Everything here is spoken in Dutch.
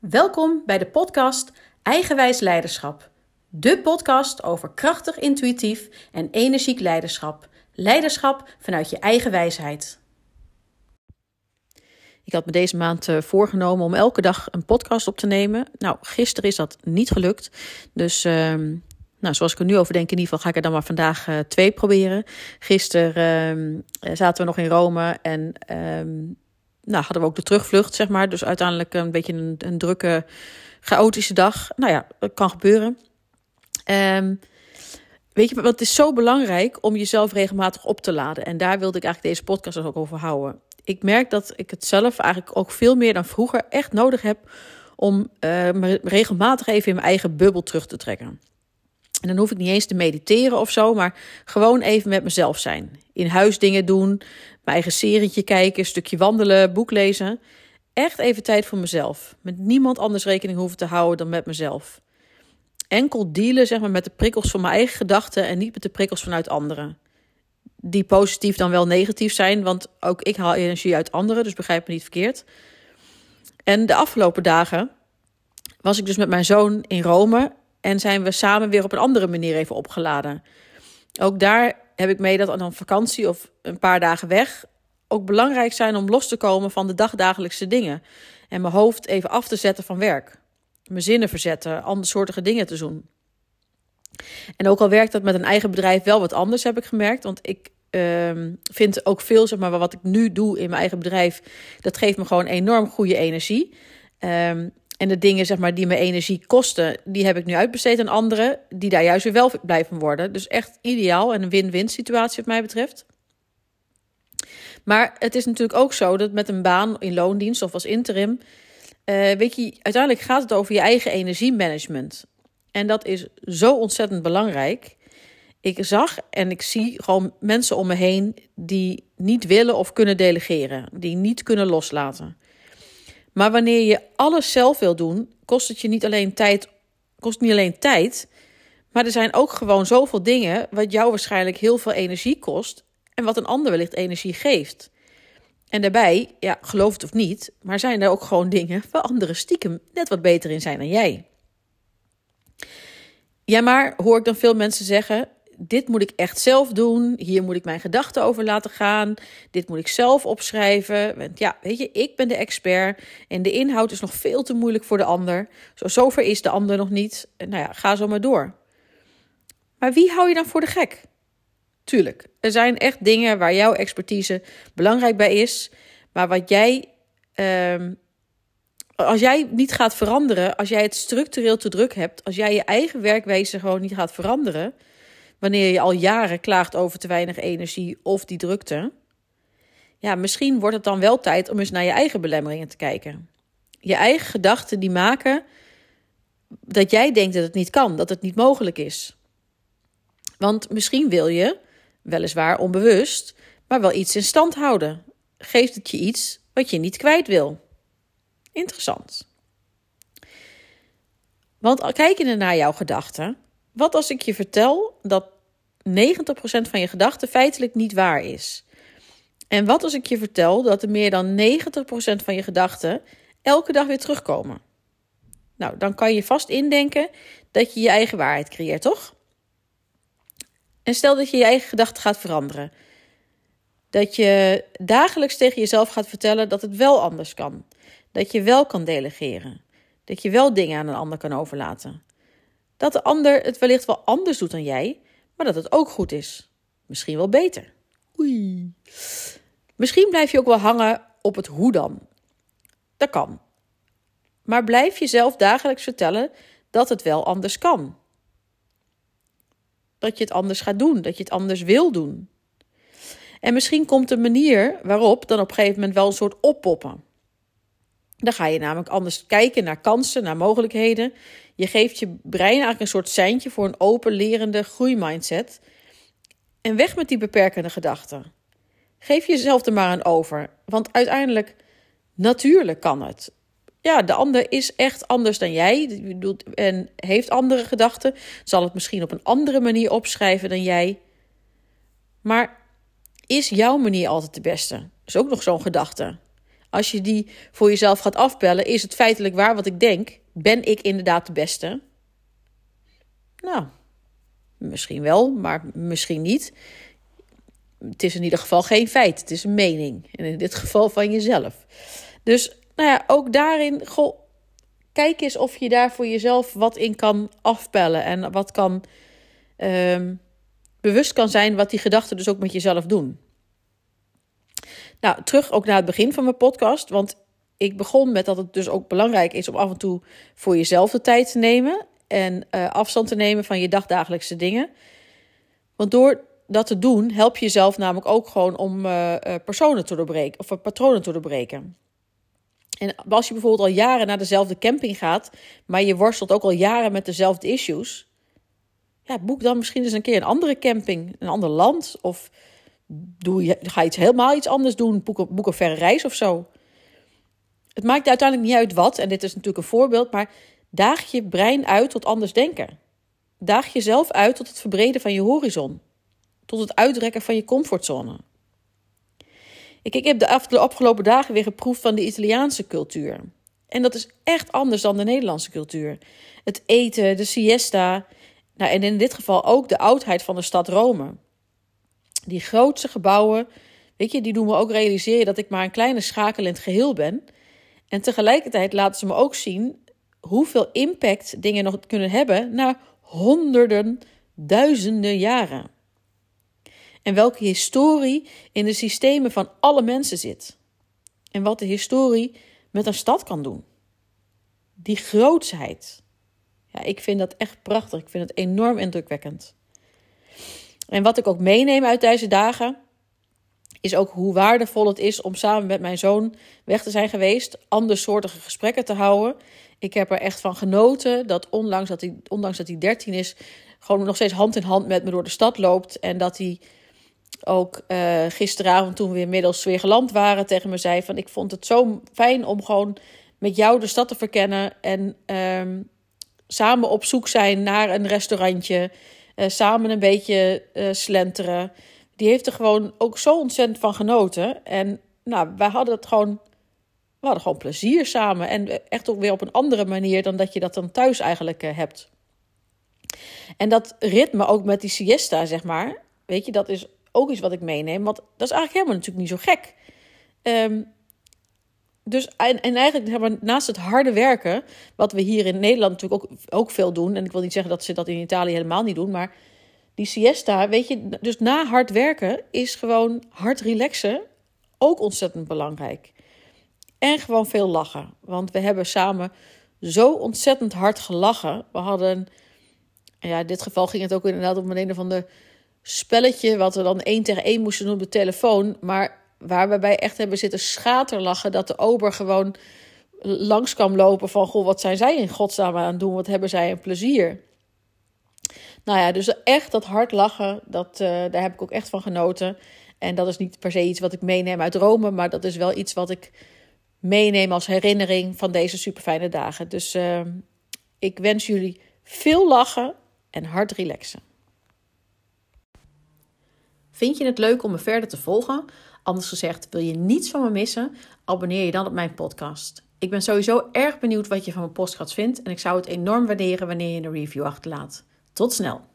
Welkom bij de podcast Eigenwijs Leiderschap. De podcast over krachtig, intuïtief en energiek leiderschap. Leiderschap vanuit je eigen wijsheid. Ik had me deze maand eh, voorgenomen om elke dag een podcast op te nemen. Nou, gisteren is dat niet gelukt. Dus ehm, nou, zoals ik er nu over denk, in ieder geval ga ik er dan maar vandaag uh, twee proberen. Gisteren uh, zaten we nog in Rome en ehm, nou, hadden we ook de terugvlucht, zeg maar. Dus uiteindelijk een beetje een, een drukke, chaotische dag. Nou ja, dat kan gebeuren. Um, weet je, wat is zo belangrijk om jezelf regelmatig op te laden. En daar wilde ik eigenlijk deze podcast ook over houden. Ik merk dat ik het zelf eigenlijk ook veel meer dan vroeger echt nodig heb om uh, me regelmatig even in mijn eigen bubbel terug te trekken. En dan hoef ik niet eens te mediteren of zo, maar gewoon even met mezelf zijn. In huis dingen doen, mijn eigen serietje kijken, een stukje wandelen, boek lezen. Echt even tijd voor mezelf. Met niemand anders rekening hoeven te houden dan met mezelf. Enkel dealen zeg maar, met de prikkels van mijn eigen gedachten en niet met de prikkels vanuit anderen. Die positief dan wel negatief zijn, want ook ik haal energie uit anderen, dus begrijp me niet verkeerd. En de afgelopen dagen was ik dus met mijn zoon in Rome en zijn we samen weer op een andere manier even opgeladen. Ook daar heb ik mee dat aan een vakantie of een paar dagen weg ook belangrijk zijn om los te komen van de dagdagelijkse dingen. En mijn hoofd even af te zetten van werk. Mijn zinnen verzetten, andersoortige dingen te doen. En ook al werkt dat met een eigen bedrijf wel wat anders, heb ik gemerkt. Want ik uh, vind ook veel, zeg maar, wat ik nu doe in mijn eigen bedrijf, dat geeft me gewoon enorm goede energie. Um, en de dingen zeg maar, die me energie kosten, die heb ik nu uitbesteed aan anderen die daar juist weer wel blij van worden. Dus echt ideaal en een win-win situatie wat mij betreft. Maar het is natuurlijk ook zo dat met een baan in loondienst of als interim, uh, weet je, uiteindelijk gaat het over je eigen energiemanagement. En dat is zo ontzettend belangrijk. Ik zag en ik zie gewoon mensen om me heen die niet willen of kunnen delegeren, die niet kunnen loslaten. Maar wanneer je alles zelf wil doen, kost het je niet alleen tijd, kost niet alleen tijd, maar er zijn ook gewoon zoveel dingen wat jou waarschijnlijk heel veel energie kost en wat een ander wellicht energie geeft. En daarbij, ja, geloof het of niet, maar zijn er ook gewoon dingen waar anderen stiekem net wat beter in zijn dan jij. Ja, maar hoor ik dan veel mensen zeggen: dit moet ik echt zelf doen. Hier moet ik mijn gedachten over laten gaan. Dit moet ik zelf opschrijven. Want ja, weet je, ik ben de expert. En de inhoud is nog veel te moeilijk voor de ander. Zo, zover is de ander nog niet. Nou ja, ga zo maar door. Maar wie hou je dan voor de gek? Tuurlijk, er zijn echt dingen waar jouw expertise belangrijk bij is. Maar wat jij. Um, als jij niet gaat veranderen, als jij het structureel te druk hebt, als jij je eigen werkwijze gewoon niet gaat veranderen, wanneer je al jaren klaagt over te weinig energie of die drukte. Ja, misschien wordt het dan wel tijd om eens naar je eigen belemmeringen te kijken. Je eigen gedachten die maken dat jij denkt dat het niet kan, dat het niet mogelijk is. Want misschien wil je, weliswaar onbewust, maar wel iets in stand houden. Geeft het je iets wat je niet kwijt wil? Interessant. Want kijkende naar jouw gedachten, wat als ik je vertel dat 90% van je gedachten feitelijk niet waar is? En wat als ik je vertel dat er meer dan 90% van je gedachten elke dag weer terugkomen? Nou, dan kan je vast indenken dat je je eigen waarheid creëert, toch? En stel dat je je eigen gedachten gaat veranderen. Dat je dagelijks tegen jezelf gaat vertellen dat het wel anders kan. Dat je wel kan delegeren. Dat je wel dingen aan een ander kan overlaten. Dat de ander het wellicht wel anders doet dan jij, maar dat het ook goed is. Misschien wel beter. Oei. Misschien blijf je ook wel hangen op het hoe dan. Dat kan. Maar blijf jezelf dagelijks vertellen dat het wel anders kan. Dat je het anders gaat doen, dat je het anders wil doen. En misschien komt de manier waarop dan op een gegeven moment wel een soort oppoppen. Dan ga je namelijk anders kijken naar kansen, naar mogelijkheden. Je geeft je brein eigenlijk een soort seintje voor een open, lerende groeimindset. En weg met die beperkende gedachten. Geef jezelf er maar aan over. Want uiteindelijk, natuurlijk kan het. Ja, de ander is echt anders dan jij en heeft andere gedachten. Zal het misschien op een andere manier opschrijven dan jij. Maar is jouw manier altijd de beste? Dat is ook nog zo'n gedachte. Als je die voor jezelf gaat afbellen, is het feitelijk waar wat ik denk? Ben ik inderdaad de beste? Nou, misschien wel, maar misschien niet. Het is in ieder geval geen feit. Het is een mening. En in dit geval van jezelf. Dus nou ja, ook daarin, kijk eens of je daar voor jezelf wat in kan afpellen. En wat kan um, bewust kan zijn wat die gedachten dus ook met jezelf doen. Nou, terug ook naar het begin van mijn podcast. Want ik begon met dat het dus ook belangrijk is om af en toe voor jezelf de tijd te nemen. En uh, afstand te nemen van je dagdagelijkse dingen. Want door dat te doen, help je jezelf namelijk ook gewoon om uh, personen te doorbreken. Of patronen te doorbreken. En als je bijvoorbeeld al jaren naar dezelfde camping gaat, maar je worstelt ook al jaren met dezelfde issues, ja, boek dan misschien eens een keer een andere camping, een ander land. Of doe je, ga iets helemaal iets anders doen, boek, boek een verre reis of zo. Het maakt uiteindelijk niet uit wat, en dit is natuurlijk een voorbeeld, maar daag je brein uit tot anders denken. Daag jezelf uit tot het verbreden van je horizon, tot het uitrekken van je comfortzone. Ik, ik heb de afgelopen dagen weer geproefd van de Italiaanse cultuur. En dat is echt anders dan de Nederlandse cultuur. Het eten, de siesta. Nou, en in dit geval ook de oudheid van de stad Rome. Die grootste gebouwen, weet je, die doen me ook realiseren dat ik maar een kleine schakel in het geheel ben. En tegelijkertijd laten ze me ook zien hoeveel impact dingen nog kunnen hebben na honderden, duizenden jaren en welke historie in de systemen van alle mensen zit. En wat de historie met een stad kan doen. Die grootsheid. Ja, ik vind dat echt prachtig. Ik vind het enorm indrukwekkend. En wat ik ook meeneem uit deze dagen, is ook hoe waardevol het is om samen met mijn zoon weg te zijn geweest, andersoortige gesprekken te houden. Ik heb er echt van genoten dat ondanks dat hij, ondanks dat hij 13 is, gewoon nog steeds hand in hand met me door de stad loopt. En dat hij ook uh, gisteravond, toen we inmiddels weer geland waren, tegen me zei: van ik vond het zo fijn om gewoon met jou de stad te verkennen en um, samen op zoek zijn naar een restaurantje, uh, samen een beetje uh, slenteren. Die heeft er gewoon ook zo ontzettend van genoten. En nou, wij hadden het gewoon, we hadden gewoon plezier samen. En echt ook weer op een andere manier dan dat je dat dan thuis eigenlijk hebt. En dat ritme ook met die siesta, zeg maar. Weet je, dat is ook iets wat ik meeneem. Want dat is eigenlijk helemaal natuurlijk niet zo gek. Um, dus, en, en eigenlijk hebben we naast het harde werken, wat we hier in Nederland natuurlijk ook, ook veel doen. En ik wil niet zeggen dat ze dat in Italië helemaal niet doen. Maar die siesta, weet je, dus na hard werken is gewoon hard relaxen ook ontzettend belangrijk. En gewoon veel lachen. Want we hebben samen zo ontzettend hard gelachen. We hadden, ja, in dit geval ging het ook inderdaad om een of de spelletje, wat we dan één tegen één moesten doen op de telefoon. Maar waar we bij echt hebben zitten schaterlachen dat de ober gewoon langs kwam lopen van... Goh, wat zijn zij in godsnaam aan het doen? Wat hebben zij een plezier? Nou ja, dus echt dat hard lachen, dat, uh, daar heb ik ook echt van genoten. En dat is niet per se iets wat ik meeneem uit Rome, maar dat is wel iets wat ik meeneem als herinnering van deze superfijne dagen. Dus uh, ik wens jullie veel lachen en hard relaxen. Vind je het leuk om me verder te volgen? Anders gezegd, wil je niets van me missen? Abonneer je dan op mijn podcast. Ik ben sowieso erg benieuwd wat je van mijn podcast vindt en ik zou het enorm waarderen wanneer je een review achterlaat. Tot snel!